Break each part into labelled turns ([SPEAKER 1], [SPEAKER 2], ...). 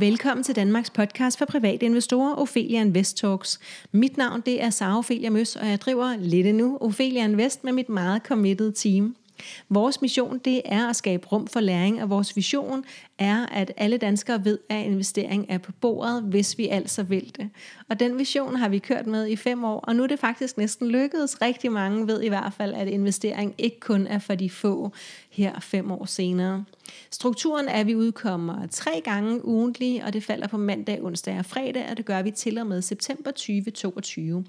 [SPEAKER 1] Velkommen til Danmarks podcast for private investorer, Ophelia Invest Talks. Mit navn det er Sara Ophelia Møs, og jeg driver lidt nu Ophelia Invest med mit meget committed team. Vores mission det er at skabe rum for læring, og vores vision er, at alle danskere ved, at investering er på bordet, hvis vi altså vil det. Og den vision har vi kørt med i fem år, og nu er det faktisk næsten lykkedes. Rigtig mange ved i hvert fald, at investering ikke kun er for de få her fem år senere. Strukturen er, at vi udkommer tre gange ugentlig, og det falder på mandag, onsdag og fredag, og det gør vi til og med september 2022.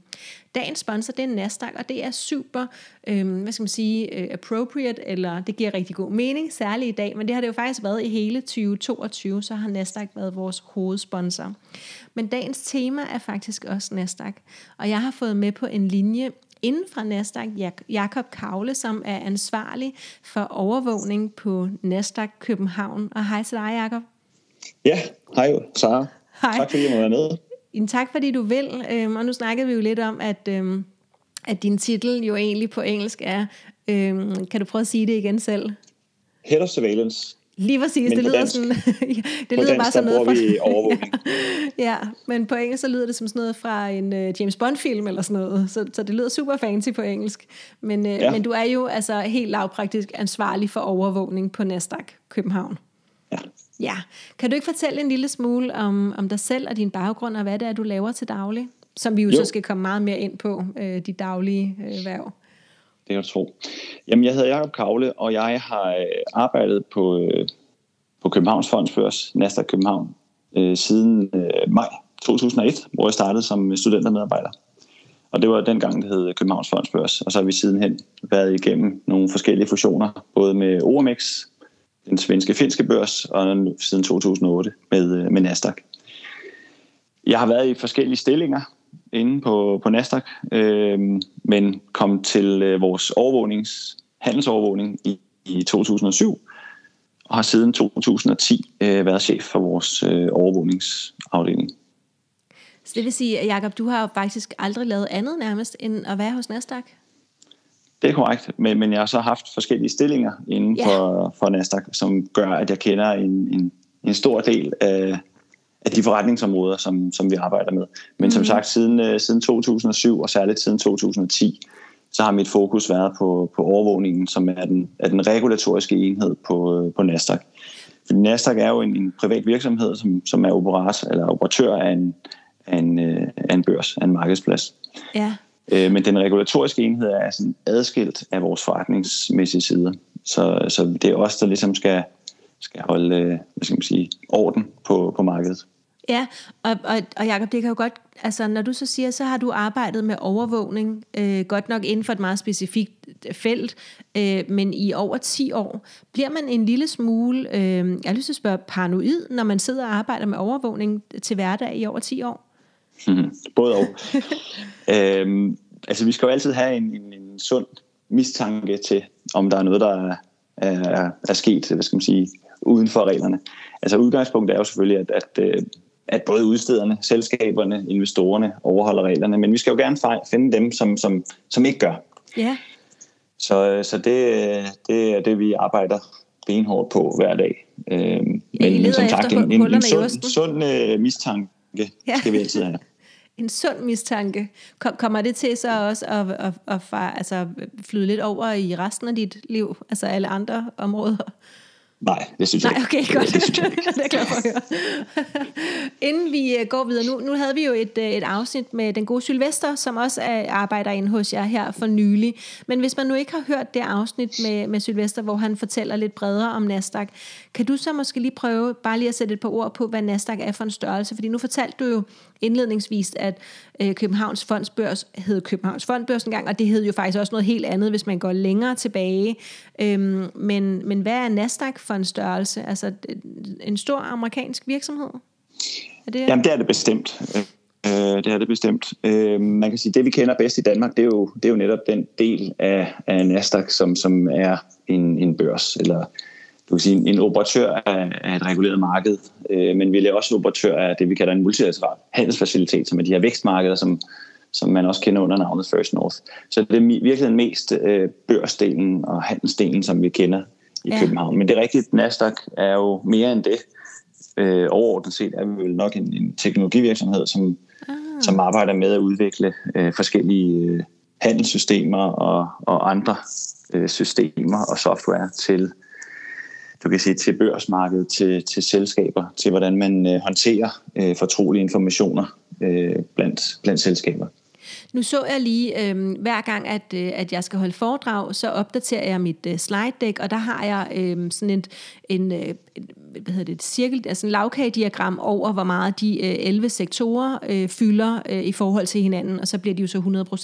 [SPEAKER 1] Dagens sponsor, det er Nasdaq, og det er super, øh, hvad skal man sige, øh, appropriate, eller det giver rigtig god mening, særligt i dag, men det har det jo faktisk været i hele 2022, så har Nasdaq været vores hovedsponsor. Men dagens tema er faktisk også Nasdaq, og jeg har fået med på en linje inden fra Nasdaq, Jakob Kavle, som er ansvarlig for overvågning på Nasdaq København. Og hej til dig, Jakob.
[SPEAKER 2] Ja, hej Sara. Hej. Tak fordi jeg må være med.
[SPEAKER 1] En tak fordi du vil. Øhm, og nu snakkede vi jo lidt om, at, øhm, at din titel jo egentlig på engelsk er, øhm, kan du prøve at sige det igen selv?
[SPEAKER 2] Head of Surveillance
[SPEAKER 1] Lige præcis, men det lyder
[SPEAKER 2] dansk,
[SPEAKER 1] sådan, det
[SPEAKER 2] lyder bare sådan noget fra... vi overvågning.
[SPEAKER 1] ja, men på engelsk så lyder det som sådan noget fra en uh, James Bond film eller sådan noget, så, så det lyder super fancy på engelsk. Men, uh, ja. men du er jo altså helt lavpraktisk ansvarlig for overvågning på Nasdaq København.
[SPEAKER 2] Ja.
[SPEAKER 1] Ja, kan du ikke fortælle en lille smule om, om dig selv og din baggrund, og hvad det er, du laver til daglig? Som vi jo, jo. så skal komme meget mere ind på, uh, de daglige uh, værv
[SPEAKER 2] det kan du tro. Jamen, jeg hedder Jakob Kavle, og jeg har øh, arbejdet på, øh, på Københavns Fondsbørs, Nasdaq København, øh, siden øh, maj 2001, hvor jeg startede som studentermedarbejder. Og det var dengang, det hed Københavns Fondsbørs. Og så har vi sidenhen været igennem nogle forskellige fusioner, både med OMX, den svenske finske børs, og siden 2008 med, øh, med Nasdaq. Jeg har været i forskellige stillinger, inde på, på Nasdaq, øh, men kom til øh, vores overvågnings, handelsovervågning i, i 2007, og har siden 2010 øh, været chef for vores øh, overvågningsafdeling.
[SPEAKER 1] Så det vil sige, at Jacob, du har jo faktisk aldrig lavet andet nærmest, end at være hos Nasdaq?
[SPEAKER 2] Det er korrekt, men, men jeg har så haft forskellige stillinger inden ja. for, for Nasdaq, som gør, at jeg kender en, en, en stor del af, af de forretningsområder, som, som vi arbejder med. Men mm. som sagt, siden, uh, siden 2007 og særligt siden 2010, så har mit fokus været på, på overvågningen, som er den, er den regulatoriske enhed på, uh, på Nasdaq. For Nasdaq er jo en, en privat virksomhed, som, som er operat, eller operatør af en, af, en, uh, af en børs, af en markedsplads.
[SPEAKER 1] Ja.
[SPEAKER 2] Uh, men den regulatoriske enhed er sådan adskilt af vores forretningsmæssige side. Så, så det er os, der ligesom skal, skal holde hvad skal man sige, orden på, på markedet.
[SPEAKER 1] Ja, og, og, og Jacob, det kan jo godt, altså når du så siger, så har du arbejdet med overvågning, øh, godt nok inden for et meget specifikt felt, øh, men i over 10 år. Bliver man en lille smule, øh, jeg har lyst til at spørge, paranoid, når man sidder og arbejder med overvågning til hverdag i over 10 år?
[SPEAKER 2] Mm, både og. øhm, altså vi skal jo altid have en, en, en sund mistanke til, om der er noget, der er, er, er sket, hvad skal man sige, uden for reglerne. Altså udgangspunktet er jo selvfølgelig, at, at øh, at både udstederne, selskaberne, investorerne overholder reglerne, men vi skal jo gerne finde dem, som, som, som ikke gør.
[SPEAKER 1] Ja.
[SPEAKER 2] Så, så det, det er det, vi arbejder benhårdt på hver dag.
[SPEAKER 1] Men, men som sagt, en, en, en sund,
[SPEAKER 2] sund uh, mistanke ja. skal vi altid have.
[SPEAKER 1] en sund mistanke. Kommer det til så også at, at, at, at altså, flyde lidt over i resten af dit liv, altså alle andre områder?
[SPEAKER 2] Nej, det synes jeg
[SPEAKER 1] Nej, okay,
[SPEAKER 2] ikke.
[SPEAKER 1] godt.
[SPEAKER 2] Det, synes jeg
[SPEAKER 1] ikke. det er klar for at høre. Inden vi øh, går videre, nu, nu havde vi jo et, øh, et afsnit med den gode Sylvester, som også er, arbejder inde hos jer her for nylig. Men hvis man nu ikke har hørt det afsnit med, med Sylvester, hvor han fortæller lidt bredere om Nasdaq, kan du så måske lige prøve bare lige at sætte et par ord på, hvad Nasdaq er for en størrelse? Fordi nu fortalte du jo indledningsvis, at øh, Københavns Fondsbørs hed Københavns Fondsbørs engang, og det hed jo faktisk også noget helt andet, hvis man går længere tilbage. Øhm, men, men hvad er Nasdaq for en størrelse? Altså en stor amerikansk virksomhed?
[SPEAKER 2] Er det... Jamen det er det bestemt. Øh, det er det bestemt. Øh, man kan sige, det vi kender bedst i Danmark, det er jo, det er jo netop den del af, af Nasdaq, som, som er en, en børs, eller du kan sige, en, en operatør af, af et reguleret marked, øh, men vi er også operatør af det, vi kalder en multilateral handelsfacilitet, som er de her vækstmarkeder, som, som man også kender under navnet First North. Så det er virkelig den mest øh, børsdelen og handelsdelen, som vi kender i ja. København. Men det er rigtigt, Nasdaq er jo mere end det. Øh, overordnet set er vi vel nok en, en teknologivirksomhed, som, ah. som arbejder med at udvikle øh, forskellige øh, handelssystemer og, og andre øh, systemer og software til du kan sige, til børsmarkedet, til, til selskaber, til hvordan man øh, håndterer øh, fortrolige informationer øh, blandt, blandt selskaber.
[SPEAKER 1] Nu så jeg lige, øh, hver gang, at, øh, at jeg skal holde foredrag, så opdaterer jeg mit øh, slide deck, og der har jeg øh, sådan et, en, øh, hvad hedder det, et cirkel, altså en lavkagediagram over, hvor meget de øh, 11 sektorer øh, fylder øh, i forhold til hinanden, og så bliver de jo så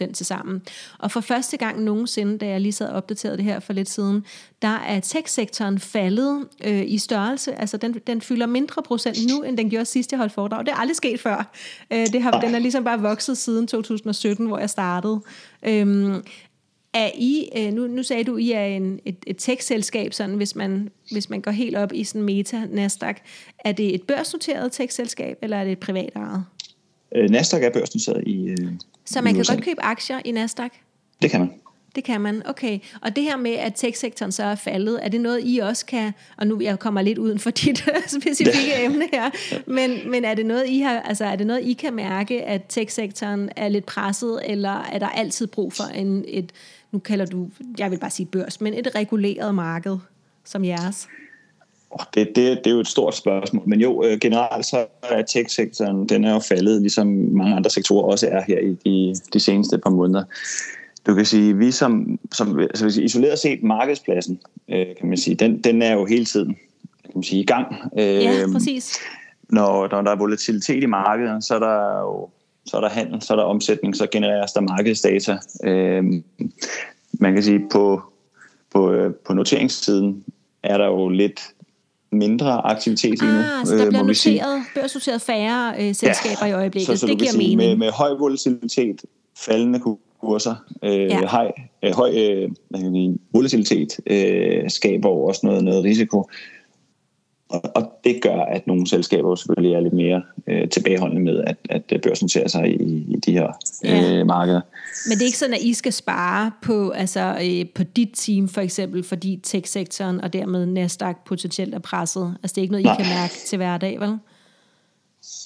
[SPEAKER 1] 100% til sammen. Og for første gang nogensinde, da jeg lige sad og opdaterede det her for lidt siden, der er tech-sektoren faldet øh, i størrelse, altså den, den fylder mindre procent nu, end den gjorde sidst jeg holdt foredrag. Det er aldrig sket før. Øh, det har, den er ligesom bare vokset siden 2017, hvor jeg startede. Øhm, er I, øh, nu, nu sagde du, I er en, et, et tech-selskab, sådan, hvis, man, hvis man går helt op i sådan meta Nasdaq. Er det et børsnoteret tech-selskab, eller er det et privat ejet?
[SPEAKER 2] Øh, Nasdaq er børsnoteret i øh,
[SPEAKER 1] Så man kan USA. godt købe aktier i Nasdaq?
[SPEAKER 2] Det kan man.
[SPEAKER 1] Det kan man, okay. Og det her med, at tech-sektoren så er faldet, er det noget, I også kan, og nu jeg kommer lidt uden for dit specifikke emne her, men, men er, det noget, I har, altså, er det noget, I kan mærke, at tech-sektoren er lidt presset, eller er der altid brug for en, et, nu kalder du, jeg vil bare sige børs, men et reguleret marked som jeres?
[SPEAKER 2] Det, det, det er jo et stort spørgsmål, men jo, øh, generelt så er tech-sektoren, den er jo faldet, ligesom mange andre sektorer også er her i de, de seneste par måneder. Du kan sige, vi som, som altså isoleret set markedspladsen, øh, kan man sige, den, den er jo hele tiden kan man sige, i gang.
[SPEAKER 1] Øh, ja, præcis.
[SPEAKER 2] Når, når der er volatilitet i markedet, så er der jo så er der handel, så er der omsætning, så genereres der markedsdata. Øh, man kan sige, på, på, øh, på noteringssiden er der jo lidt mindre aktivitet lige nu.
[SPEAKER 1] Ah, så der øh, bliver noteret, børsnoteret færre øh, selskaber ja, i øjeblikket. Så, så det giver sige, mening.
[SPEAKER 2] Med, med høj volatilitet, faldende kurser, øh, ja. høj, øh, høj øh, volatilitet øh, skaber også noget, noget risiko. Og, og det gør, at nogle selskaber selvfølgelig er lidt mere øh, tilbageholdende med at, at børsnotere sig i, i de her ja. øh, markeder.
[SPEAKER 1] Men det er ikke sådan, at I skal spare på, altså, øh, på dit team for eksempel, fordi tech-sektoren og dermed Nasdaq potentielt er presset? Altså det er ikke noget, I Nej. kan mærke til hverdag, vel?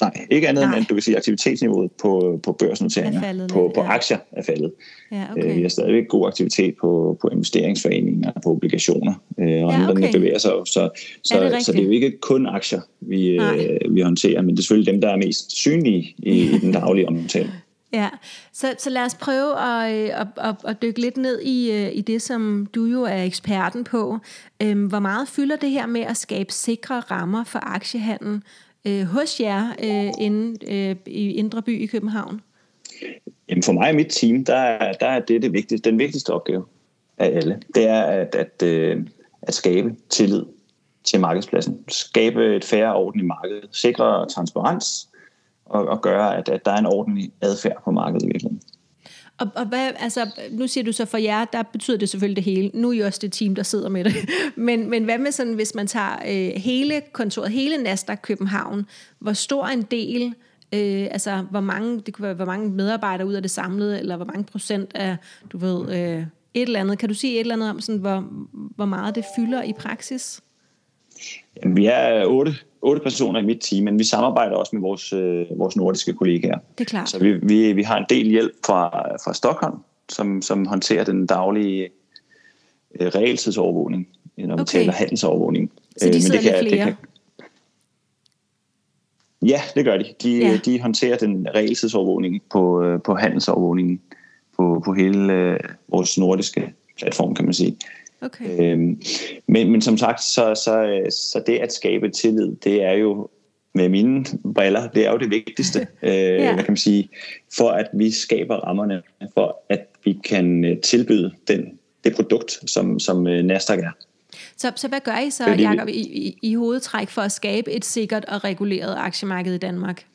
[SPEAKER 2] Nej, ikke andet Nej. end, du kan sige, aktivitetsniveauet på, på børsnoteringer, faldet, på, på ja. aktier er faldet. Ja, okay. øh, vi har stadigvæk god aktivitet på, på investeringsforeninger, på obligationer, øh, og ja, okay. der bevæger sig. Så, så, er det så det er jo ikke kun aktier, vi, øh, vi håndterer, men det er selvfølgelig dem, der er mest synlige i, i den daglige omtale.
[SPEAKER 1] Ja, så, så lad os prøve at, øh, at, at, at dykke lidt ned i, øh, i det, som du jo er eksperten på. Øhm, hvor meget fylder det her med at skabe sikre rammer for aktiehandel øh, hos jer øh, inde øh, i Indre By i København?
[SPEAKER 2] Jamen for mig og mit team, der, der er det, det vigtigste, den vigtigste opgave af alle. Det er at, at, øh, at skabe tillid til markedspladsen. Skabe et færre ordentligt marked. Sikre transparens og, og gøre, at, at der er en ordentlig adfærd på markedet i virkeligheden.
[SPEAKER 1] Og, og hvad, altså, nu siger du så for jer, der betyder det selvfølgelig det hele. Nu er I også det team, der sidder med det. Men, men hvad med sådan, hvis man tager øh, hele kontoret, hele Nasdaq København, hvor stor en del, øh, altså hvor mange, det kunne være, hvor mange medarbejdere ud af det samlede, eller hvor mange procent af, du ved, øh, et eller andet. Kan du sige et eller andet om, sådan, hvor, hvor meget det fylder i praksis?
[SPEAKER 2] Jamen, vi er otte otte personer i mit team, men vi samarbejder også med vores, øh, vores nordiske kollegaer.
[SPEAKER 1] Det er klart.
[SPEAKER 2] Så vi, vi, vi har en del hjælp fra, fra Stockholm, som, som håndterer den daglige øh, regeltidsovervågning, når vi okay. taler handelsovervågning.
[SPEAKER 1] Så de øh, men det kan, flere? Det kan,
[SPEAKER 2] ja, det gør de. De, ja. de håndterer den regeltidsovervågning på, øh, på handelsovervågningen på, på hele øh, vores nordiske platform, kan man sige.
[SPEAKER 1] Okay.
[SPEAKER 2] Øhm, men, men som sagt, så, så, så det at skabe tillid, det er jo med mine briller, det er jo det vigtigste, øh, ja. hvad kan man sige, for at vi skaber rammerne for, at vi kan øh, tilbyde den, det produkt, som, som øh, Nasdaq er.
[SPEAKER 1] Så, så hvad gør I så, Jacob, i, i, i hovedtræk for at skabe et sikkert og reguleret aktiemarked i Danmark?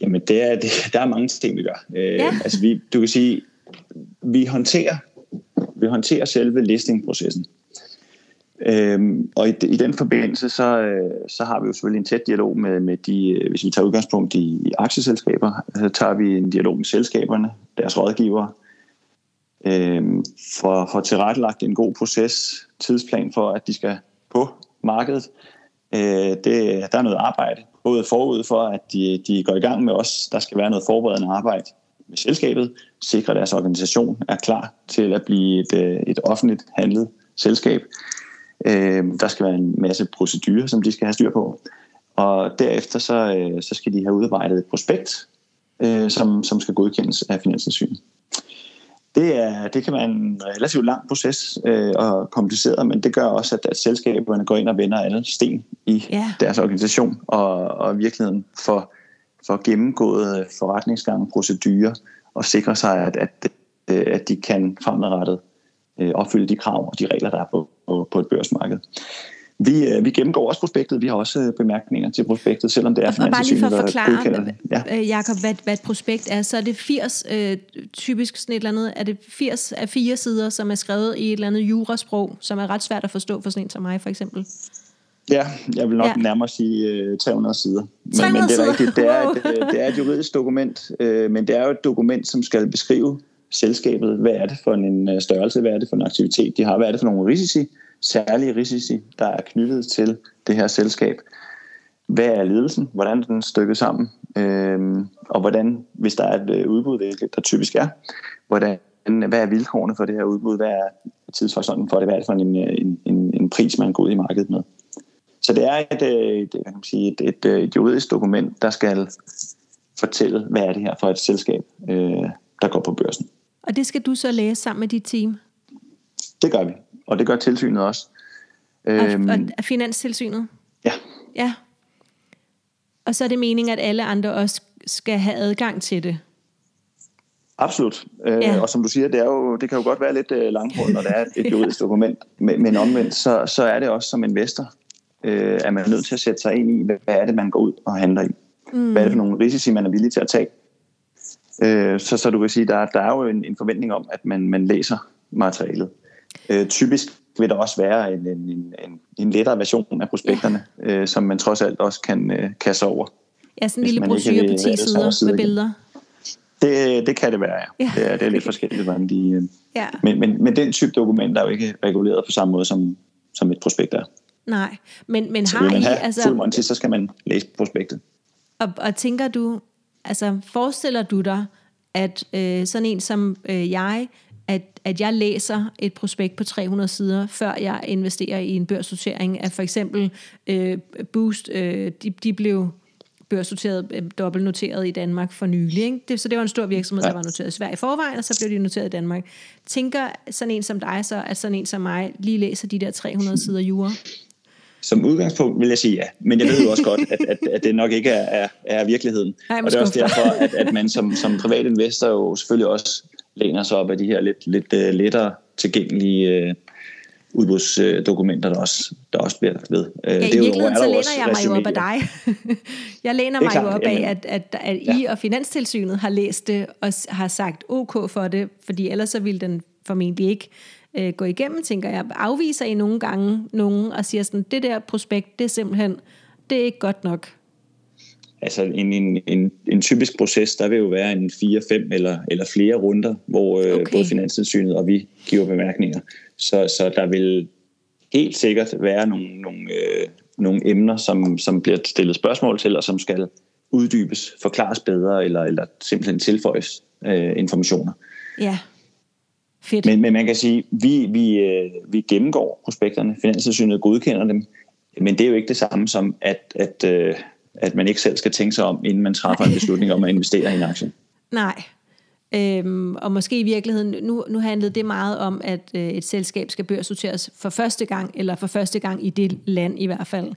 [SPEAKER 2] Jamen, det er, det, der er mange ting, vi gør. Øh, ja. Altså, vi, du kan sige, vi håndterer vi håndterer selve listingprocessen. Øhm, og i, i den forbindelse, så, øh, så har vi jo selvfølgelig en tæt dialog med, med de, øh, hvis vi tager udgangspunkt i, i aktieselskaber, så tager vi en dialog med selskaberne, deres rådgivere, øhm, for, for tilrettelagt en god proces, tidsplan for, at de skal på markedet. Øh, det, der er noget arbejde, både forud for, at de, de går i gang med os. Der skal være noget forberedende arbejde med selskabet, sikre deres organisation er klar til at blive et, øh, et offentligt handlet selskab. Øh, der skal være en masse procedurer, som de skal have styr på. Og derefter så, øh, så skal de have udarbejdet et prospekt, øh, som, som skal godkendes af Finanstilsynet. Det, er, det kan være en relativt lang proces øh, og kompliceret, men det gør også, at, at selskaberne går ind og vender alle sten i yeah. deres organisation og, og virkeligheden for, for gennemgået forretningsgang, procedurer og sikre sig, at, at, at de kan fremadrettet øh, opfylde de krav og de regler, der er på, på, på et børsmarked. Vi, øh, vi gennemgår også prospektet. Vi har også øh, bemærkninger til prospektet, selvom det er
[SPEAKER 1] lige for at forklare, ja. Øh, Jacob, hvad, hvad et prospekt er, så er det 80, øh, typisk sådan et eller andet, er det 80 af fire sider, som er skrevet i et eller andet jurasprog, som er ret svært at forstå for sådan en som mig, for eksempel.
[SPEAKER 2] Ja, jeg vil nok ja. nærmere sige uh, 300 sider.
[SPEAKER 1] Men, 300 men det er rigtigt,
[SPEAKER 2] det er, et, det er et juridisk dokument, uh, men det er jo et dokument, som skal beskrive selskabet. Hvad er det for en størrelse? Hvad er det for en aktivitet, de har? Hvad er det for nogle risici? særlige risici, der er knyttet til det her selskab. Hvad er ledelsen? Hvordan er den stykket sammen? Øhm, og hvordan, hvis der er et øh, udbud, hvilket der typisk er, hvordan, hvad er vilkårene for det her udbud? Hvad er tidsforsøgningen for det? Hvad er det for en, øh, en, en, en pris, man går ud i markedet med? Så det er et, øh, et, hvad kan man sige, et, et, et juridisk dokument, der skal fortælle, hvad er det her for et selskab, øh, der går på børsen.
[SPEAKER 1] Og det skal du så læse sammen med dit team?
[SPEAKER 2] Det gør vi og det gør tilsynet også.
[SPEAKER 1] Øhm, og, og Finanstilsynet?
[SPEAKER 2] Ja.
[SPEAKER 1] Ja. Og så er det meningen, at alle andre også skal have adgang til det?
[SPEAKER 2] Absolut. Øh, ja. Og som du siger, det, er jo, det kan jo godt være lidt øh, langhåret, når der er et juridisk dokument. Men, men omvendt, så, så er det også som investor, øh, at man er nødt til at sætte sig ind i, hvad er det, man går ud og handler i. Mm. Hvad er det for nogle risici, man er villig til at tage. Øh, så, så du kan sige, der, der er jo en, en forventning om, at man, man læser materialet. Øh, typisk vil der også være en, en, en, en lettere version af prospekterne, ja. øh, som man trods alt også kan øh, kasse over.
[SPEAKER 1] Ja, sådan en lille brochure på 10 sider med billeder.
[SPEAKER 2] Det, det kan det være, ja. ja. Det, er, det er lidt forskelligt, hvordan de... Øh, ja. men, men, men den type dokumenter er jo ikke reguleret på samme måde, som, som et prospekt er.
[SPEAKER 1] Nej, men, men
[SPEAKER 2] så
[SPEAKER 1] har
[SPEAKER 2] man
[SPEAKER 1] I...
[SPEAKER 2] Have altså, fuld monty, så skal man læse prospektet.
[SPEAKER 1] Og, og tænker du, altså forestiller du dig, at øh, sådan en som øh, jeg at, at jeg læser et prospekt på 300 sider, før jeg investerer i en børsnotering af for eksempel øh, Boost, øh, de, de blev børsnoteret, øh, dobbeltnoteret i Danmark for nylig. Ikke? Det, så det var en stor virksomhed, ja. der var noteret i Sverige i forvejen, og så blev de noteret i Danmark. Tænker sådan en som dig så, at sådan en som mig lige læser de der 300 sider jure?
[SPEAKER 2] Som udgangspunkt vil jeg sige ja, men jeg ved jo også godt, at, at, at det nok ikke er, er, er virkeligheden.
[SPEAKER 1] Ej,
[SPEAKER 2] og det er også derfor, at, at man som, som privat investor jo selvfølgelig også læner sig op af de her lidt, lidt uh, lettere tilgængelige uh, udbudsdokumenter, der også, der også bliver ved.
[SPEAKER 1] Uh, ja, i virkeligheden så læner jeg mig jo op af dig. jeg læner mig klart, jo op af, at, at, at I ja. og Finanstilsynet har læst det og har sagt OK for det, fordi ellers så ville den formentlig ikke uh, gå igennem, tænker jeg. Afviser I nogle gange nogen og siger sådan, det der prospekt, det er simpelthen, det er ikke godt nok
[SPEAKER 2] altså en, en, en, en typisk proces, der vil jo være en 4, 5 eller, eller flere runder, hvor øh, okay. både Finanstilsynet og vi giver bemærkninger. Så, så der vil helt sikkert være nogle, nogle, øh, nogle emner, som, som bliver stillet spørgsmål til, og som skal uddybes, forklares bedre, eller, eller simpelthen tilføjes øh, informationer.
[SPEAKER 1] Ja, fedt.
[SPEAKER 2] Men, men man kan sige, vi, vi, øh, vi gennemgår prospekterne, Finanstilsynet godkender dem, men det er jo ikke det samme som, at, at øh, at man ikke selv skal tænke sig om, inden man træffer en beslutning om at investere i en aktie.
[SPEAKER 1] Nej. Øhm, og måske i virkeligheden, nu, nu handlede det meget om, at øh, et selskab skal børsnoteres for første gang, eller for første gang i det land i hvert fald.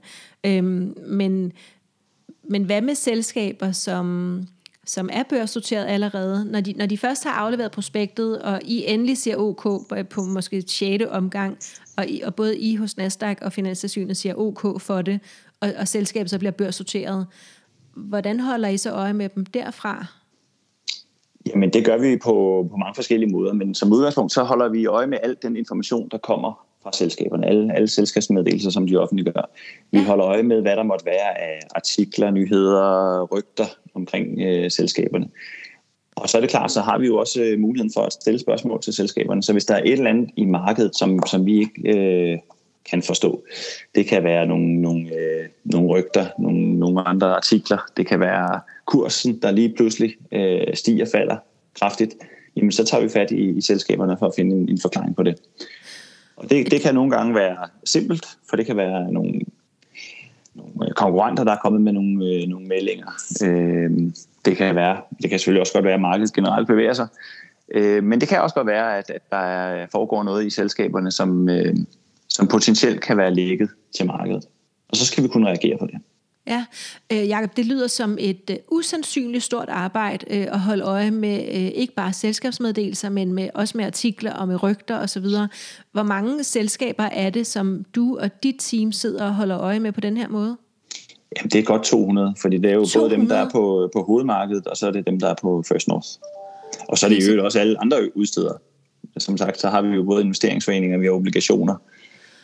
[SPEAKER 1] Øhm, men, men hvad med selskaber, som, som er børsnoteret allerede, når de, når de først har afleveret prospektet, og I endelig siger OK på, på måske 6. omgang, og, I, og både I hos Nasdaq og Finanstilsynet siger OK for det, og, og selskabet så bliver børsnoteret, Hvordan holder I så øje med dem derfra?
[SPEAKER 2] Jamen det gør vi på, på mange forskellige måder, men som udgangspunkt så holder vi øje med al den information, der kommer fra selskaberne, alle, alle selskabsmeddelelser, som de offentliggør. Vi ja. holder øje med, hvad der måtte være af artikler, nyheder, rygter omkring øh, selskaberne. Og så er det klart, så har vi jo også øh, muligheden for at stille spørgsmål til selskaberne. Så hvis der er et eller andet i markedet, som, som vi ikke øh, kan forstå, det kan være nogle, nogle, øh, nogle rygter, nogle, nogle andre artikler, det kan være kursen, der lige pludselig øh, stiger og falder kraftigt, jamen så tager vi fat i, i selskaberne for at finde en, en forklaring på det. Det, det kan nogle gange være simpelt, for det kan være nogle, nogle øh, konkurrenter, der er kommet med nogle, øh, nogle meldinger. Øh, det kan være, det kan selvfølgelig også godt være, at markedet generelt bevæger sig. Øh, men det kan også godt være, at, at der foregår noget i selskaberne, som, øh, som potentielt kan være lægget til markedet. Og så skal vi kunne reagere på det.
[SPEAKER 1] Ja, øh, Jacob, det lyder som et øh, usandsynligt stort arbejde øh, at holde øje med øh, ikke bare selskabsmeddelelser, men med, også med artikler og med rygter osv. Hvor mange selskaber er det, som du og dit team sidder og holder øje med på den her måde?
[SPEAKER 2] Jamen, det er godt 200, fordi det er jo 200? både dem, der er på, på hovedmarkedet, og så er det dem, der er på First North. Og så er det jo også alle andre udsteder. Som sagt, så har vi jo både investeringsforeninger, vi har obligationer,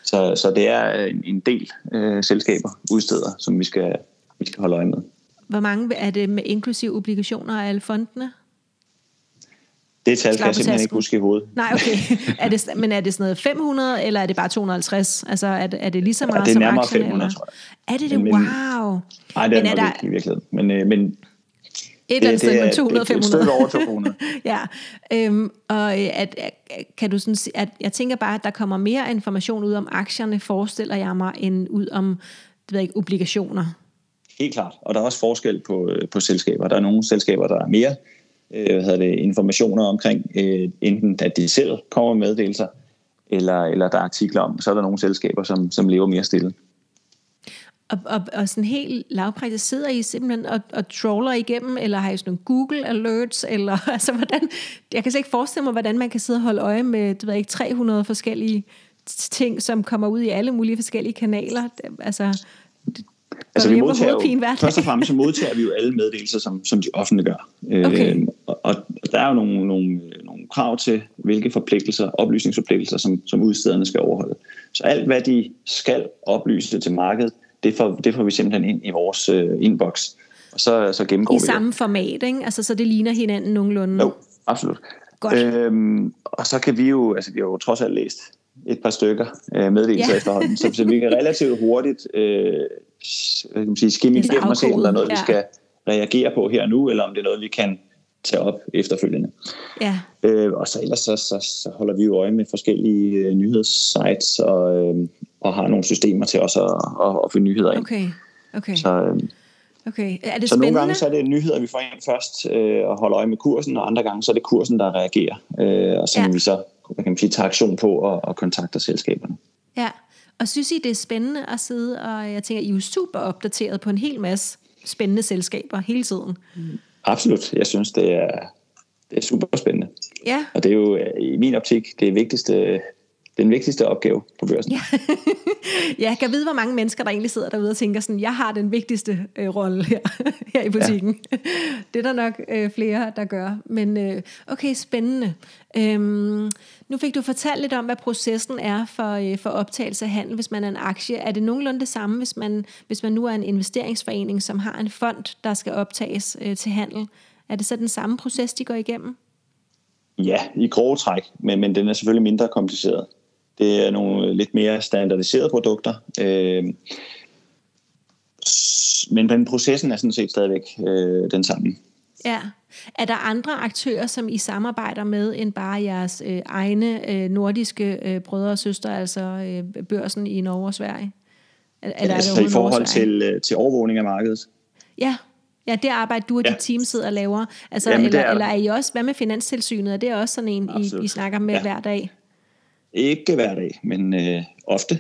[SPEAKER 2] så, så det er en, en del øh, selskaber, udsteder, som vi skal, vi skal holde øje med.
[SPEAKER 1] Hvor mange er det med inklusiv obligationer af alle fondene?
[SPEAKER 2] Det tal kan jeg simpelthen ikke huske i hovedet.
[SPEAKER 1] Nej, okay. Er det, men er det sådan noget 500, eller er det bare 250? Altså, er det, er det lige så meget
[SPEAKER 2] ja, det er nærmere
[SPEAKER 1] aktierne,
[SPEAKER 2] 500, eller? tror
[SPEAKER 1] jeg. Er det det? Wow.
[SPEAKER 2] Nej, det er, men er der... ikke i virkeligheden. Men, øh, men
[SPEAKER 1] et eller andet sted mellem 200 og 500.
[SPEAKER 2] Et over 200.
[SPEAKER 1] ja, øhm, og øh, at, at, kan du sådan, at jeg tænker bare, at der kommer mere information ud om aktierne, forestiller jeg mig, end ud om det ved ikke, obligationer.
[SPEAKER 2] Helt klart, og der er også forskel på, øh, på selskaber. Der er nogle selskaber, der er mere øh, hvad hedder det, informationer omkring, øh, enten at de selv kommer med meddelelser, eller, eller der er artikler om, så er der nogle selskaber, som, som lever mere stille.
[SPEAKER 1] Og, og, og sådan helt lavpraktisk sidder I simpelthen og, og troller igennem, eller har I sådan nogle Google alerts, eller altså hvordan, jeg kan slet ikke forestille mig, hvordan man kan sidde og holde øje med, du ved ikke, 300 forskellige ting, som kommer ud i alle mulige forskellige kanaler. Altså,
[SPEAKER 2] altså vi modtager jo, først og fremmest så modtager vi jo alle meddelelser, som, som de offentliggør. Okay. Øh, og, og der er jo nogle, nogle, nogle krav til, hvilke forpligtelser, oplysningsforpligtelser, som, som udstederne skal overholde. Så alt, hvad de skal oplyse til markedet, det får, det får vi simpelthen ind i vores uh, inbox. Og så, så gennemgår I
[SPEAKER 1] vi samme det. format, ikke? Altså, så det ligner hinanden nogenlunde?
[SPEAKER 2] Jo, absolut. Godt. Øhm, og så kan vi jo, altså vi har jo trods alt læst et par stykker øh, meddelelser ja. efterhånden, så, så vi kan relativt hurtigt øh, kan man sige, skimme igennem og se, om der er noget, ja. vi skal reagere på her nu, eller om det er noget, vi kan tage op efterfølgende. Ja. Øh, og så ellers så, så, så holder vi jo øje med forskellige øh, nyhedssites og, øh, og har nogle systemer til også at, at, at få nyheder ind.
[SPEAKER 1] Okay. Okay.
[SPEAKER 2] Så, øh,
[SPEAKER 1] Okay. Er det
[SPEAKER 2] så spændende? nogle gange så er det nyheder, vi får ind først øh, og holder øje med kursen, og andre gange så er det kursen, der reagerer, øh, og så ja. vi så kan man sige, tager aktion på og, og kontakter selskaberne.
[SPEAKER 1] Ja, og synes I, det er spændende at sidde, og jeg tænker, I er jo super opdateret på en hel masse spændende selskaber hele tiden.
[SPEAKER 2] Absolut, jeg synes, det er, det er super spændende.
[SPEAKER 1] Ja.
[SPEAKER 2] Og det er jo øh, i min optik det vigtigste den vigtigste opgave på børsen.
[SPEAKER 1] Ja. jeg kan vide, hvor mange mennesker, der egentlig sidder derude og tænker sådan, jeg har den vigtigste øh, rolle her, her i butikken. Ja. Det er der nok øh, flere, der gør. Men øh, okay, spændende. Øhm, nu fik du fortalt lidt om, hvad processen er for, øh, for optagelse af handel, hvis man er en aktie. Er det nogenlunde det samme, hvis man, hvis man nu er en investeringsforening, som har en fond, der skal optages øh, til handel? Er det så den samme proces, de går igennem?
[SPEAKER 2] Ja, i grove træk, men, men den er selvfølgelig mindre kompliceret. Det er nogle lidt mere standardiserede produkter. Øh, men den processen er sådan set stadigvæk øh, den samme.
[SPEAKER 1] Ja. Er der andre aktører, som I samarbejder med, end bare jeres øh, egne øh, nordiske øh, brødre og søstre, altså øh, børsen i Norge og Sverige?
[SPEAKER 2] Er, er der altså i forhold til, øh, til overvågning af markedet?
[SPEAKER 1] Ja, Ja, det arbejde, du og ja. dit team sidder og laver. Altså, Jamen, eller, er eller er I også, hvad med Finanstilsynet? Er det også sådan en, I, I snakker med ja. hver dag?
[SPEAKER 2] Ikke hver dag, men øh, ofte.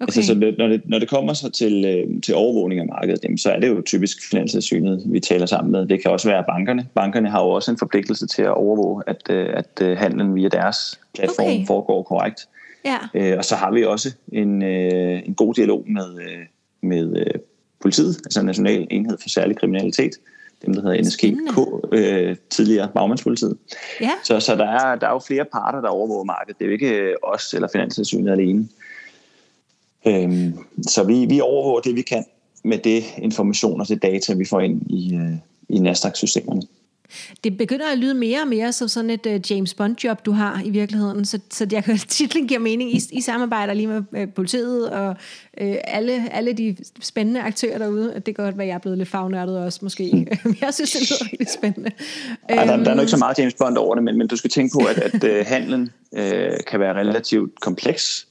[SPEAKER 2] Okay. Altså, så når, det, når det kommer så til, øh, til overvågning af markedet, jamen, så er det jo typisk finanssynet, vi taler sammen med. Det kan også være bankerne. Bankerne har jo også en forpligtelse til at overvåge, at, øh, at øh, handlen via deres platform okay. foregår korrekt.
[SPEAKER 1] Ja.
[SPEAKER 2] Øh, og så har vi også en, øh, en god dialog med, øh, med øh, politiet, altså National Enhed for Særlig Kriminalitet, dem der hedder NSGK, øh, tidligere bagmandspolitiet.
[SPEAKER 1] Ja.
[SPEAKER 2] Så, så der, er, der er jo flere parter, der overvåger markedet. Det er jo ikke øh, os eller Finanstilsynet alene. Øhm, så vi, vi overvåger det, vi kan med det information og det data, vi får ind i, øh, i Nasdaq-systemerne.
[SPEAKER 1] Det begynder at lyde mere og mere som sådan et uh, James Bond-job, du har i virkeligheden. Så, så jeg kan, titlen giver mening. I, I samarbejder lige med uh, politiet og uh, alle, alle de spændende aktører derude. Det kan godt være, jeg er blevet lidt fagnørdet også måske. Jeg synes, det lyder rigtig spændende.
[SPEAKER 2] Ej, der, der er nok ikke så meget James Bond over det, men, men du skal tænke på, at, at uh, handlen uh, kan være relativt kompleks.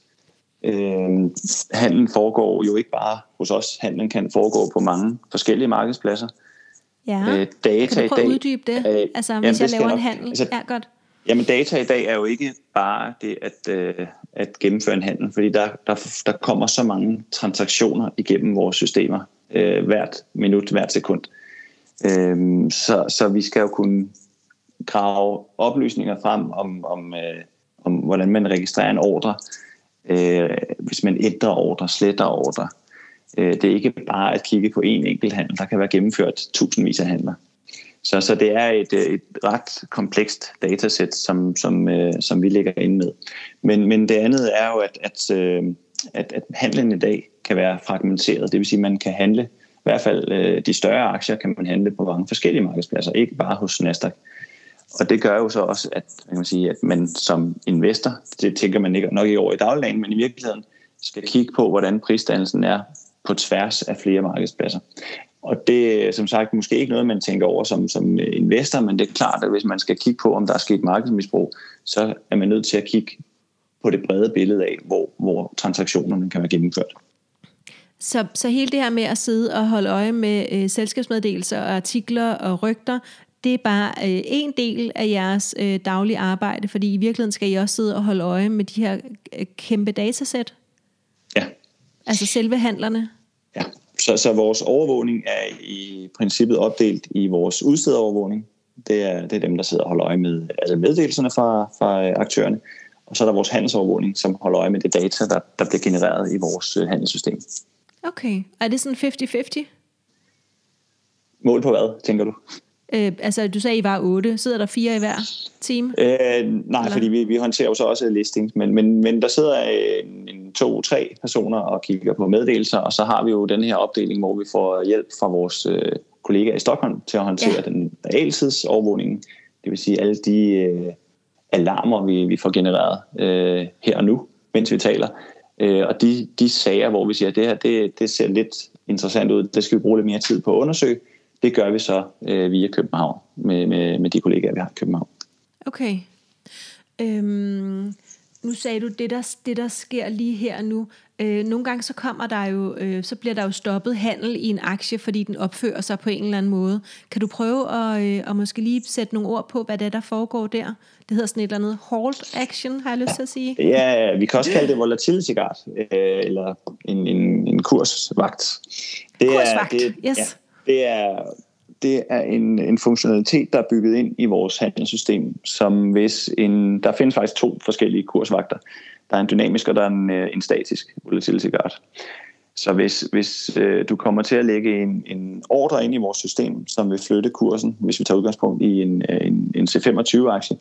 [SPEAKER 2] Uh, handlen foregår jo ikke bare hos os. Handlen kan foregå på mange forskellige markedspladser.
[SPEAKER 1] Ja. Øh, data kan du prøve at uddybe det? Øh, altså, jamen, hvis jeg laver en handel? Altså, ja, godt.
[SPEAKER 2] Jamen, data i dag er jo ikke bare det at, øh, at gennemføre en handel, fordi der, der, der kommer så mange transaktioner igennem vores systemer øh, hvert minut, hvert sekund. Øh, så, så vi skal jo kunne grave oplysninger frem om, om, øh, om hvordan man registrerer en ordre, øh, hvis man ændrer ordre, sletter ordre, Øh, det er ikke bare at kigge på én enkelt handel. Der kan være gennemført tusindvis af handler. Så, så det er et, øh, et ret komplekst datasæt, som, som, øh, som vi ligger inde med. Men, men det andet er jo, at, at, øh, at, at handlen i dag kan være fragmenteret. Det vil sige, at man kan handle, i hvert fald øh, de større aktier, kan man handle på mange forskellige markedspladser, ikke bare hos Nasdaq. Og det gør jo så også, at man, kan sige, at man som investor, det tænker man ikke, nok i over i dagligdagen, men i virkeligheden skal kigge på, hvordan prisdannelsen er på tværs af flere markedspladser. Og det er som sagt måske ikke noget, man tænker over som, som investor, men det er klart, at hvis man skal kigge på, om der er sket markedsmisbrug, så er man nødt til at kigge på det brede billede af, hvor, hvor transaktionerne kan være gennemført.
[SPEAKER 1] Så, så hele det her med at sidde og holde øje med øh, selskabsmeddelelser og artikler og rygter, det er bare øh, en del af jeres øh, daglige arbejde, fordi i virkeligheden skal I også sidde og holde øje med de her øh, kæmpe datasæt?
[SPEAKER 2] Ja.
[SPEAKER 1] Altså selve handlerne?
[SPEAKER 2] Så, så vores overvågning er i princippet opdelt i vores udstederovervågning. Det er, det er dem, der sidder og holder øje med altså meddelelserne fra, fra aktørerne. Og så er der vores handelsovervågning, som holder øje med det data, der, der bliver genereret i vores øh, handelssystem.
[SPEAKER 1] Okay. Er det sådan 50-50?
[SPEAKER 2] Mål på hvad, tænker du?
[SPEAKER 1] Øh, altså, du sagde, I var otte. Sidder der fire i hver team?
[SPEAKER 2] Øh, nej, Eller? fordi vi, vi håndterer jo så også listings, men, men, men der sidder en, en to-tre personer og kigger på meddelelser, og så har vi jo den her opdeling, hvor vi får hjælp fra vores øh, kollegaer i Stockholm til at håndtere ja. den realtidsovervågning. Det vil sige alle de øh, alarmer, vi, vi får genereret øh, her og nu, mens vi taler. Øh, og de, de sager, hvor vi siger, at det her det, det ser lidt interessant ud, det skal vi bruge lidt mere tid på at undersøge, det gør vi så øh, via København med, med, med de kollegaer, vi har i København.
[SPEAKER 1] Okay. Øhm, nu sagde du, det der, det der sker lige her nu. Øh, nogle gange så kommer der jo, øh, så bliver der jo stoppet handel i en aktie, fordi den opfører sig på en eller anden måde. Kan du prøve at, øh, at måske lige sætte nogle ord på, hvad det er, der foregår der? Det hedder sådan et eller andet halt action, har jeg lyst til at sige.
[SPEAKER 2] Ja, vi kan også kalde det volatility guard, øh, eller en, en, en kursvagt.
[SPEAKER 1] Det kursvagt, er, det, yes. Ja,
[SPEAKER 2] det er, det er en, en funktionalitet, der er bygget ind i vores handelssystem, som hvis en, der findes faktisk to forskellige kursvagter. Der er en dynamisk, og der er en, øh, en statisk volatility guard. Så hvis, hvis øh, du kommer til at lægge en, en ordre ind i vores system, som vil flytte kursen, hvis vi tager udgangspunkt i en, øh, en, en C25-aktie,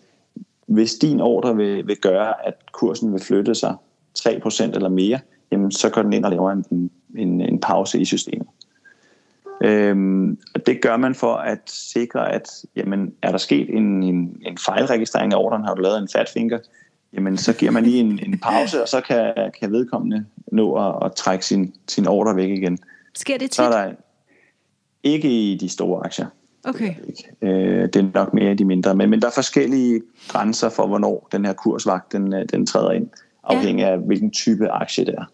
[SPEAKER 2] hvis din ordre vil, vil gøre, at kursen vil flytte sig 3% eller mere, jamen, så går den ind og laver en, en, en pause i systemet. Øhm, og det gør man for at sikre, at jamen, er der sket en, en, en fejlregistrering af ordren, har du lavet en fat finger, jamen så giver man lige en, en pause, og så kan, kan vedkommende nå at, at trække sin, sin ordre væk igen.
[SPEAKER 1] Sker det tit?
[SPEAKER 2] Så er der ikke i de store aktier.
[SPEAKER 1] Okay.
[SPEAKER 2] Øh, det er nok mere i de mindre. Men, men der er forskellige grænser for, hvornår den her kursvagt den, den træder ind, afhængig ja. af hvilken type aktie det er.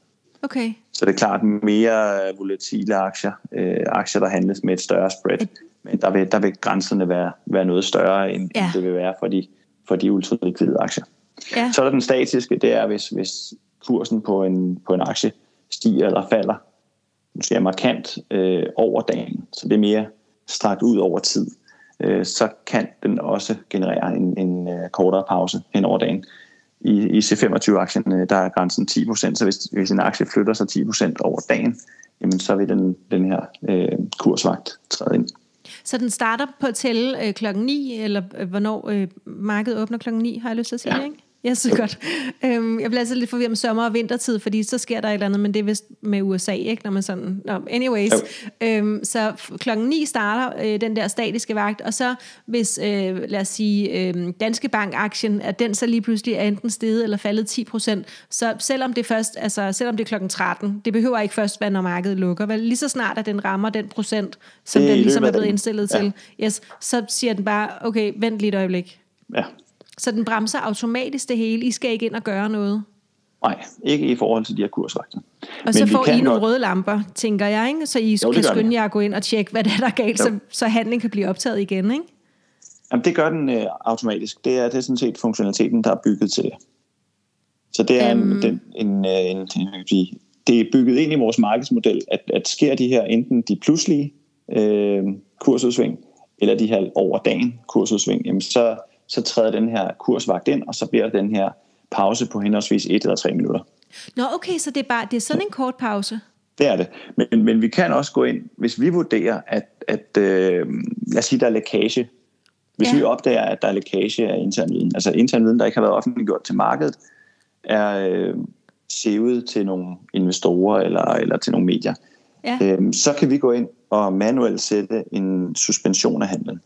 [SPEAKER 1] Okay.
[SPEAKER 2] Så det er klart mere volatile aktier, øh, aktier, der handles med et større spread. Men der vil, der vil grænserne være, være noget større, end ja. det vil være for de, for de ultralikvide aktier. Ja. Så er der den statiske, det er, hvis, hvis kursen på en, på en aktie stiger eller falder, måske er markant øh, over dagen, så det er mere strakt ud over tid, øh, så kan den også generere en, en øh, kortere pause hen over dagen i, i C25-aktien, der er grænsen 10%, så hvis, hvis en aktie flytter sig 10% over dagen, jamen så vil den, den her øh, kursvagt træde ind.
[SPEAKER 1] Så den starter på at tælle øh, klokken 9, eller øh, hvornår øh, markedet åbner klokken 9, har jeg lyst til at sige, ja. ikke? Ja, så godt. Øhm, jeg bliver altid lidt forvirret med sommer- og vintertid, fordi så sker der et eller andet, men det er vist med USA, ikke? Når man sådan... No, anyways. Øhm, så klokken 9 starter øh, den der statiske vagt, og så hvis, øh, lad os sige, øh, Danske Bank-aktien, at den så lige pludselig er enten steget eller faldet 10 procent, så selvom det først, altså selvom det er klokken 13, det behøver ikke først være, når markedet lukker, vel? Lige så snart, at den rammer den procent, som den ligesom er blevet indstillet ja. til, yes, så siger den bare, okay, vent lige et øjeblik.
[SPEAKER 2] Ja,
[SPEAKER 1] så den bremser automatisk det hele. I skal ikke ind og gøre noget.
[SPEAKER 2] Nej, ikke i forhold til de her kursvagter.
[SPEAKER 1] Og Men så får I nogle godt... røde lamper, tænker jeg, ikke? så I jo, kan skynde jer at gå ind og tjekke, hvad er, der er galt, så, så handling kan blive optaget igen. Ikke?
[SPEAKER 2] Jamen, det gør den øh, automatisk. Det er, det er sådan set funktionaliteten, der er bygget til det. Så det er um... en, den, en, øh, en, en, en, det er bygget ind i vores markedsmodel, at, at sker de her enten de pludselige øh, kursudsving, eller de her over dagen kursudsving, jamen så, så træder den her kursvagt ind, og så bliver den her pause på henholdsvis et eller tre minutter.
[SPEAKER 1] Nå, okay, så det er, bare, det er sådan en kort pause?
[SPEAKER 2] Det er det. Men, men vi kan også gå ind, hvis vi vurderer, at, at øh, lad os sige, der er lækage. Hvis ja. vi opdager, at der er lækage af intern viden, altså intern viden, der ikke har været offentliggjort til markedet, er øh, sevet til nogle investorer eller, eller til nogle medier, ja. øh, så kan vi gå ind og manuelt sætte en suspension af handlen.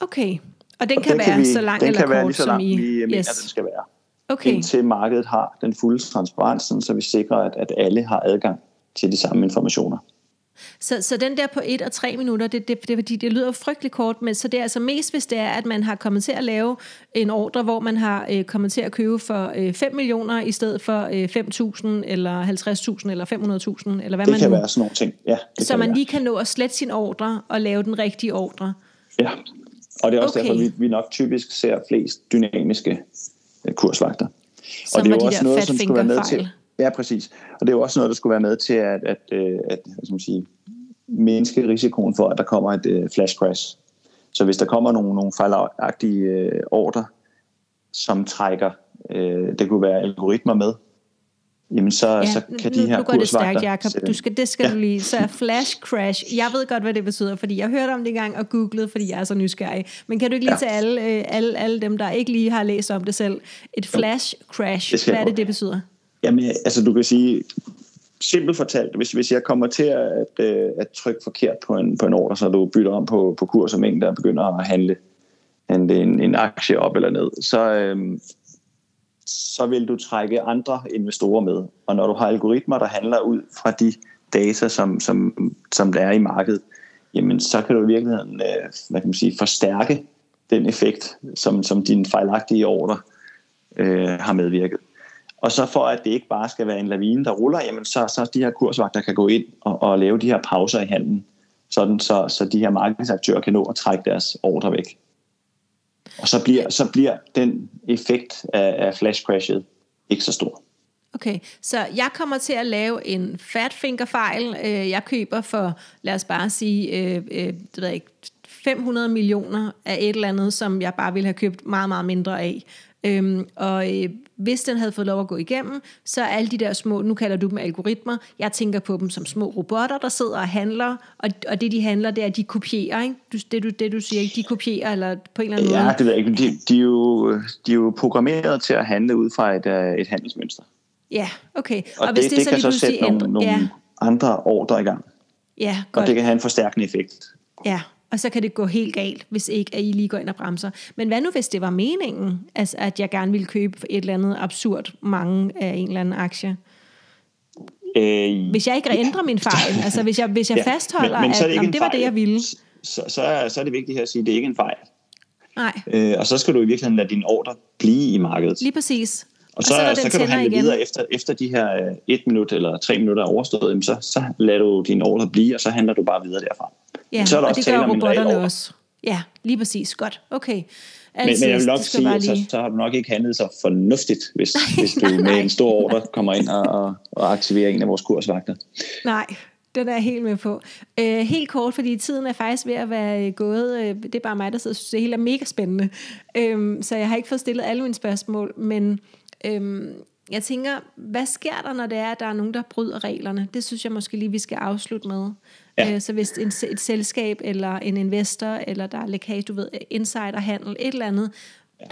[SPEAKER 1] Okay. Og den og kan den være kan vi, så lang eller kort, være lige så lang, som I...
[SPEAKER 2] vi mener, yes. den skal være. Okay. Indtil markedet har den fulde transparens, så vi sikrer, at, at alle har adgang til de samme informationer.
[SPEAKER 1] Så, så den der på 1 og 3 minutter, det, det, det, det, det lyder frygtelig kort, men så det er altså mest, hvis det er, at man har kommet til at lave en ordre, hvor man har øh, kommet til at købe for øh, 5 millioner i stedet for øh, 5.000 eller 50.000 eller 500.000, eller hvad
[SPEAKER 2] det
[SPEAKER 1] man
[SPEAKER 2] kan
[SPEAKER 1] nu...
[SPEAKER 2] være sådan nogle ting, ja.
[SPEAKER 1] Det så man være. lige kan nå at slette sin ordre og lave den rigtige ordre.
[SPEAKER 2] Ja, og det er også okay. derfor, vi, vi nok typisk ser flest dynamiske øh, kursvagter.
[SPEAKER 1] Som og det er jo også noget, som skulle være med til.
[SPEAKER 2] Ja, præcis. Og det er jo også noget, der skulle være med til at, at, øh, at, at som sige, mindske risikoen for, at der kommer et uh, flash crash. Så hvis der kommer nogle, nogle fejlagtige uh, ordre, som trækker, uh, det kunne være algoritmer med, jamen så, ja, så kan de her nu går det stærkt,
[SPEAKER 1] Jacob. Du skal, det skal ja. du lige. Så flash crash. Jeg ved godt, hvad det betyder, fordi jeg hørte om det engang og googlede, fordi jeg er så nysgerrig. Men kan du ikke lige ja. til alle, øh, alle, alle dem, der ikke lige har læst om det selv, et flash crash, hvad er det, det betyder?
[SPEAKER 2] Jamen, altså du kan sige, simpelt fortalt, hvis, hvis jeg kommer til at, øh, at trykke forkert på en, på en ordre, så du bytter om på, på kurs og mængde og begynder at handle, handle en, en aktie op eller ned, så, øhm, så vil du trække andre investorer med. Og når du har algoritmer, der handler ud fra de data, som, som, som der er i markedet, jamen så kan du i virkeligheden øh, hvad kan man sige, forstærke den effekt, som, som din fejlagtige ordre øh, har medvirket. Og så for at det ikke bare skal være en lavine, der ruller, jamen så, så de her kursvagter kan gå ind og, og lave de her pauser i handlen, sådan så, så de her markedsaktører kan nå at trække deres ordre væk. Og så bliver, så bliver den effekt af, af flash crashet ikke så stor.
[SPEAKER 1] Okay, så jeg kommer til at lave en fat fejl. Øh, jeg køber for, lad os bare sige, øh, øh, det ved jeg ikke, 500 millioner af et eller andet, som jeg bare ville have købt meget, meget mindre af. Øhm, og øh, hvis den havde fået lov at gå igennem, så er alle de der små, nu kalder du dem algoritmer, jeg tænker på dem som små robotter, der sidder og handler, og, og det de handler, det er, at de kopierer, ikke? Du, det, du, det du siger, de kopierer, eller på en eller anden
[SPEAKER 2] ja,
[SPEAKER 1] måde.
[SPEAKER 2] Ja, det ved jeg ikke, de, de, er jo, de er jo programmeret til at handle ud fra et, øh, et handelsmønster.
[SPEAKER 1] Ja, okay.
[SPEAKER 2] Og, og hvis det, det, det så kan så sætte nogle, nogle ja. andre ordre i gang.
[SPEAKER 1] Ja, godt.
[SPEAKER 2] Og det kan have en forstærkende effekt.
[SPEAKER 1] Ja, og så kan det gå helt galt, hvis ikke at I lige går ind og bremser. Men hvad nu, hvis det var meningen, altså, at jeg gerne ville købe et eller andet absurd mange af en eller anden aktie? Øh, hvis jeg ikke ændrer min fejl, altså hvis jeg, hvis jeg ja, fastholder, men, men så det at det var det, jeg ville.
[SPEAKER 2] Så, så, er, så er det vigtigt her at sige, at det er ikke en fejl.
[SPEAKER 1] Nej.
[SPEAKER 2] Øh, og så skal du i virkeligheden lade din ordre blive i markedet.
[SPEAKER 1] Lige præcis.
[SPEAKER 2] Og så, og så, så kan du handle igen. videre efter, efter de her øh, et minut eller tre minutter er overstået, så, så lader du din ordre blive, og så handler du bare videre derfra.
[SPEAKER 1] Ja, så er der og også det gør robotterne også. Ja, lige præcis. Godt. Okay.
[SPEAKER 2] men, men jeg vil nok sige, at lige... så, så har du nok ikke handlet så fornuftigt, hvis, hvis du med en stor ordre kommer ind og, og, og aktiverer en af vores kursvagter.
[SPEAKER 1] Nej, den er jeg helt med på. Øh, helt kort, fordi tiden er faktisk ved at være øh, gået. Øh, det er bare mig, der sidder og synes, det hele er mega spændende. Øh, så jeg har ikke fået stillet alle mine spørgsmål, men... Øh, jeg tænker, hvad sker der, når det er, at der er nogen, der bryder reglerne? Det synes jeg måske lige, vi skal afslutte med. Ja. Øh, så hvis en, et selskab, eller en investor, eller der er lækage, du ved, insiderhandel, et eller andet,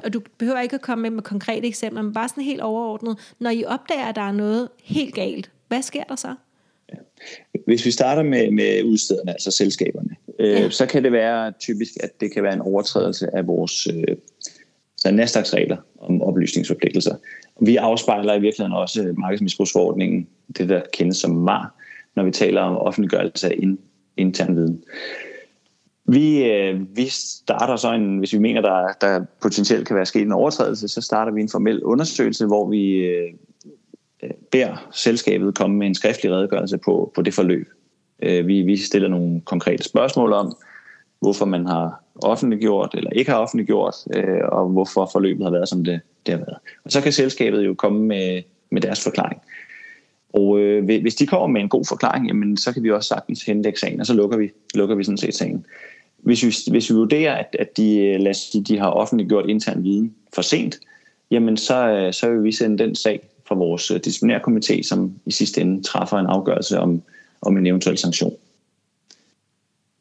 [SPEAKER 1] og du behøver ikke at komme med, med konkrete eksempler, men bare sådan helt overordnet. Når I opdager, at der er noget helt galt, hvad sker der så? Ja.
[SPEAKER 2] Hvis vi starter med, med udstederne, altså selskaberne, øh, ja. så kan det være typisk, at det kan være en overtrædelse af vores øh, Nasdaqs-regler om oplysningsforpligtelser. Vi afspejler i virkeligheden også øh, markedsmisbrugsforordningen, det der kendes som MAR, når vi taler om offentliggørelse af in, intern viden. Vi, øh, vi starter så en, hvis vi mener, der, der potentielt kan være sket en overtrædelse, så starter vi en formel undersøgelse, hvor vi øh, øh beder selskabet komme med en skriftlig redegørelse på, på det forløb. Øh, vi, vi stiller nogle konkrete spørgsmål om, hvorfor man har offentliggjort eller ikke har offentliggjort, øh, og hvorfor forløbet har været, som det, det har været. Og så kan selskabet jo komme med, med deres forklaring. Og øh, hvis de kommer med en god forklaring, jamen, så kan vi også sagtens henlægge sagen, og så lukker vi, lukker vi sådan set sagen. Hvis vi, hvis vi vurderer, at, at de, øh, lad os sige, de har offentliggjort intern viden for sent, jamen så, øh, så vil vi sende den sag fra vores øh, disciplinærkomité, som i sidste ende træffer en afgørelse om, om en eventuel sanktion.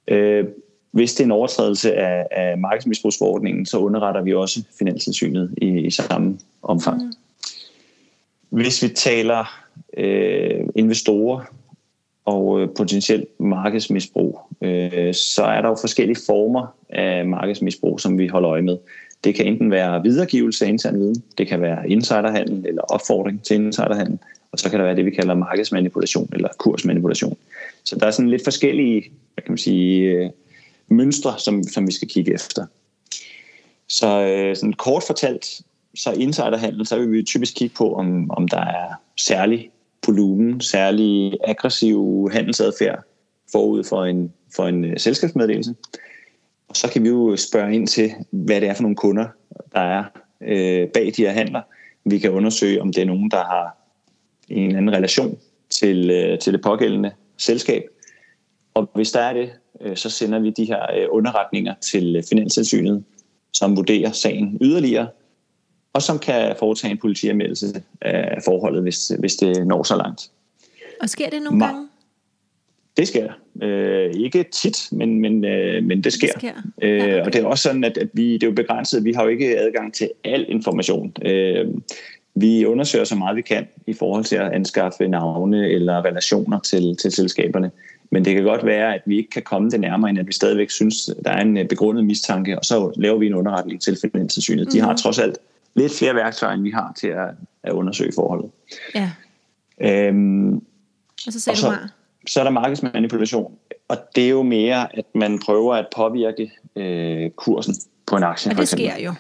[SPEAKER 2] Øh, hvis det er en overtrædelse af, af markedsmisbrugsforordningen, så underretter vi også Finanstilsynet i, i samme omfang. Mm. Hvis vi taler øh, investorer og øh, potentielt markedsmisbrug, øh, så er der jo forskellige former af markedsmisbrug, som vi holder øje med. Det kan enten være videregivelse af intern viden, det kan være insiderhandel eller opfordring til insiderhandel, og så kan der være det, vi kalder markedsmanipulation eller kursmanipulation. Så der er sådan lidt forskellige hvad kan man sige, øh, mønstre, som, som vi skal kigge efter. Så øh, sådan kort fortalt, så insiderhandel, så vil vi typisk kigge på, om, om der er særlig volumen, særlig aggressiv handelsadfærd forud for en, for en øh, selskabsmeddelelse. Og så kan vi jo spørge ind til, hvad det er for nogle kunder, der er øh, bag de her handler. Vi kan undersøge, om det er nogen, der har en eller anden relation til, øh, til det pågældende selskab. Og hvis der er det, øh, så sender vi de her øh, underretninger til Finanstilsynet, som vurderer sagen yderligere, og som kan foretage en politianmeldelse af forholdet, hvis, hvis det når så langt.
[SPEAKER 1] Og sker det nogle Ma- gange?
[SPEAKER 2] Det sker. Øh, ikke tit, men, men, øh, men det sker. Det sker. Øh, ja, okay. Og det er også sådan, at, at vi, det er jo begrænset. Vi har jo ikke adgang til al information. Øh, vi undersøger så meget vi kan i forhold til at anskaffe navne eller relationer til, til selskaberne. Men det kan godt være, at vi ikke kan komme det nærmere, end at vi stadigvæk synes, der er en øh, begrundet mistanke, og så laver vi en underretning til Finanstilsynet. Mm-hmm. De har mhm. trods alt lidt flere værktøjer, end vi har til at, at undersøge forholdet. Ja. Øhm,
[SPEAKER 1] og så sagde og så, du.
[SPEAKER 2] Så er der markedsmanipulation, og det er jo mere, at man prøver at påvirke øh, kursen på en aktie.
[SPEAKER 1] Og det sker jo.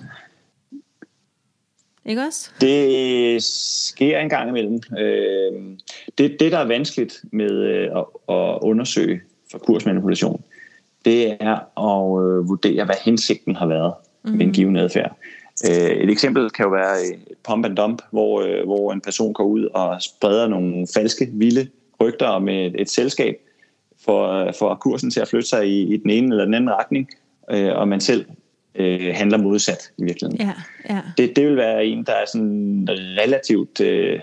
[SPEAKER 1] Ikke også?
[SPEAKER 2] Det sker en gang imellem. Øh, det, det, der er vanskeligt med øh, at, at undersøge for kursmanipulation, det er at øh, vurdere, hvad hensigten har været mm. med en mhm. given adfærd. Et eksempel kan jo være pump and dump, hvor, hvor en person går ud og spreder nogle falske, vilde rygter om et, et selskab, for, for kursen til at flytte sig i, i den ene eller den anden retning, og man selv øh, handler modsat i virkeligheden. Ja, ja. Det, det vil være en, der er sådan relativt, øh,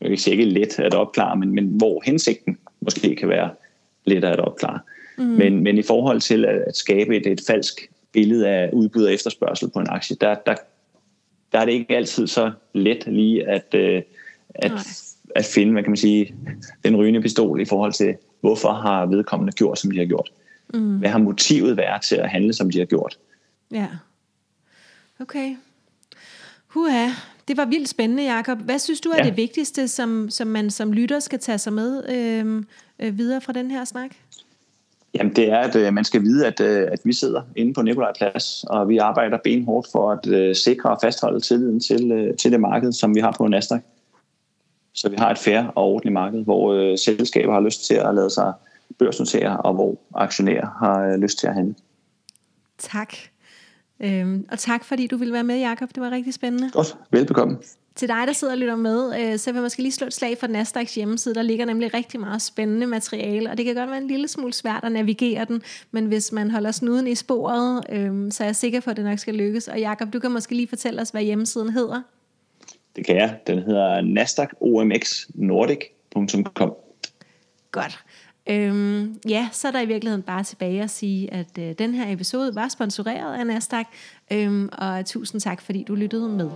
[SPEAKER 2] jeg kan sige ikke let at opklare, men, men hvor hensigten måske kan være lettere at opklare. Mm. Men, men i forhold til at, at skabe et, et falsk billede af udbud og efterspørgsel på en aktie, der, der, der er det ikke altid så let lige at, øh, at, at finde, hvad kan man sige, den rygende pistol i forhold til, hvorfor har vedkommende gjort, som de har gjort. Mm. Hvad har motivet været til at handle, som de har gjort?
[SPEAKER 1] Ja. Okay. Huha, det var vildt spændende, Jakob. Hvad synes du er ja. det vigtigste, som, som man som lytter skal tage sig med øh, øh, videre fra den her snak?
[SPEAKER 2] Jamen det er, at øh, man skal vide, at, øh, at vi sidder inde på Nikolaj Plads, og vi arbejder benhårdt for at øh, sikre og fastholde tilliden til, øh, til det marked, som vi har på Nasdaq. Så vi har et fair og ordentligt marked, hvor øh, selskaber har lyst til at lade sig børsnotere, og hvor aktionærer har øh, lyst til at handle.
[SPEAKER 1] Tak. Øhm, og tak fordi du ville være med, Jakob. Det var rigtig spændende.
[SPEAKER 2] Godt. Velbekomme.
[SPEAKER 1] Til dig, der sidder og lytter med, øh, så vil jeg måske lige slå et slag for Nasdaqs hjemmeside. Der ligger nemlig rigtig meget spændende materiale, og det kan godt være en lille smule svært at navigere den, men hvis man holder snuden i sporet, øh, så er jeg sikker på, at det nok skal lykkes. Og Jakob, du kan måske lige fortælle os, hvad hjemmesiden hedder.
[SPEAKER 2] Det kan jeg. Den hedder nasdaqomxnordic.com.
[SPEAKER 1] Godt. Øhm, ja, så er der i virkeligheden bare tilbage at sige, at øh, den her episode var sponsoreret af Nasdaq, øhm, og tusind tak, fordi du lyttede med.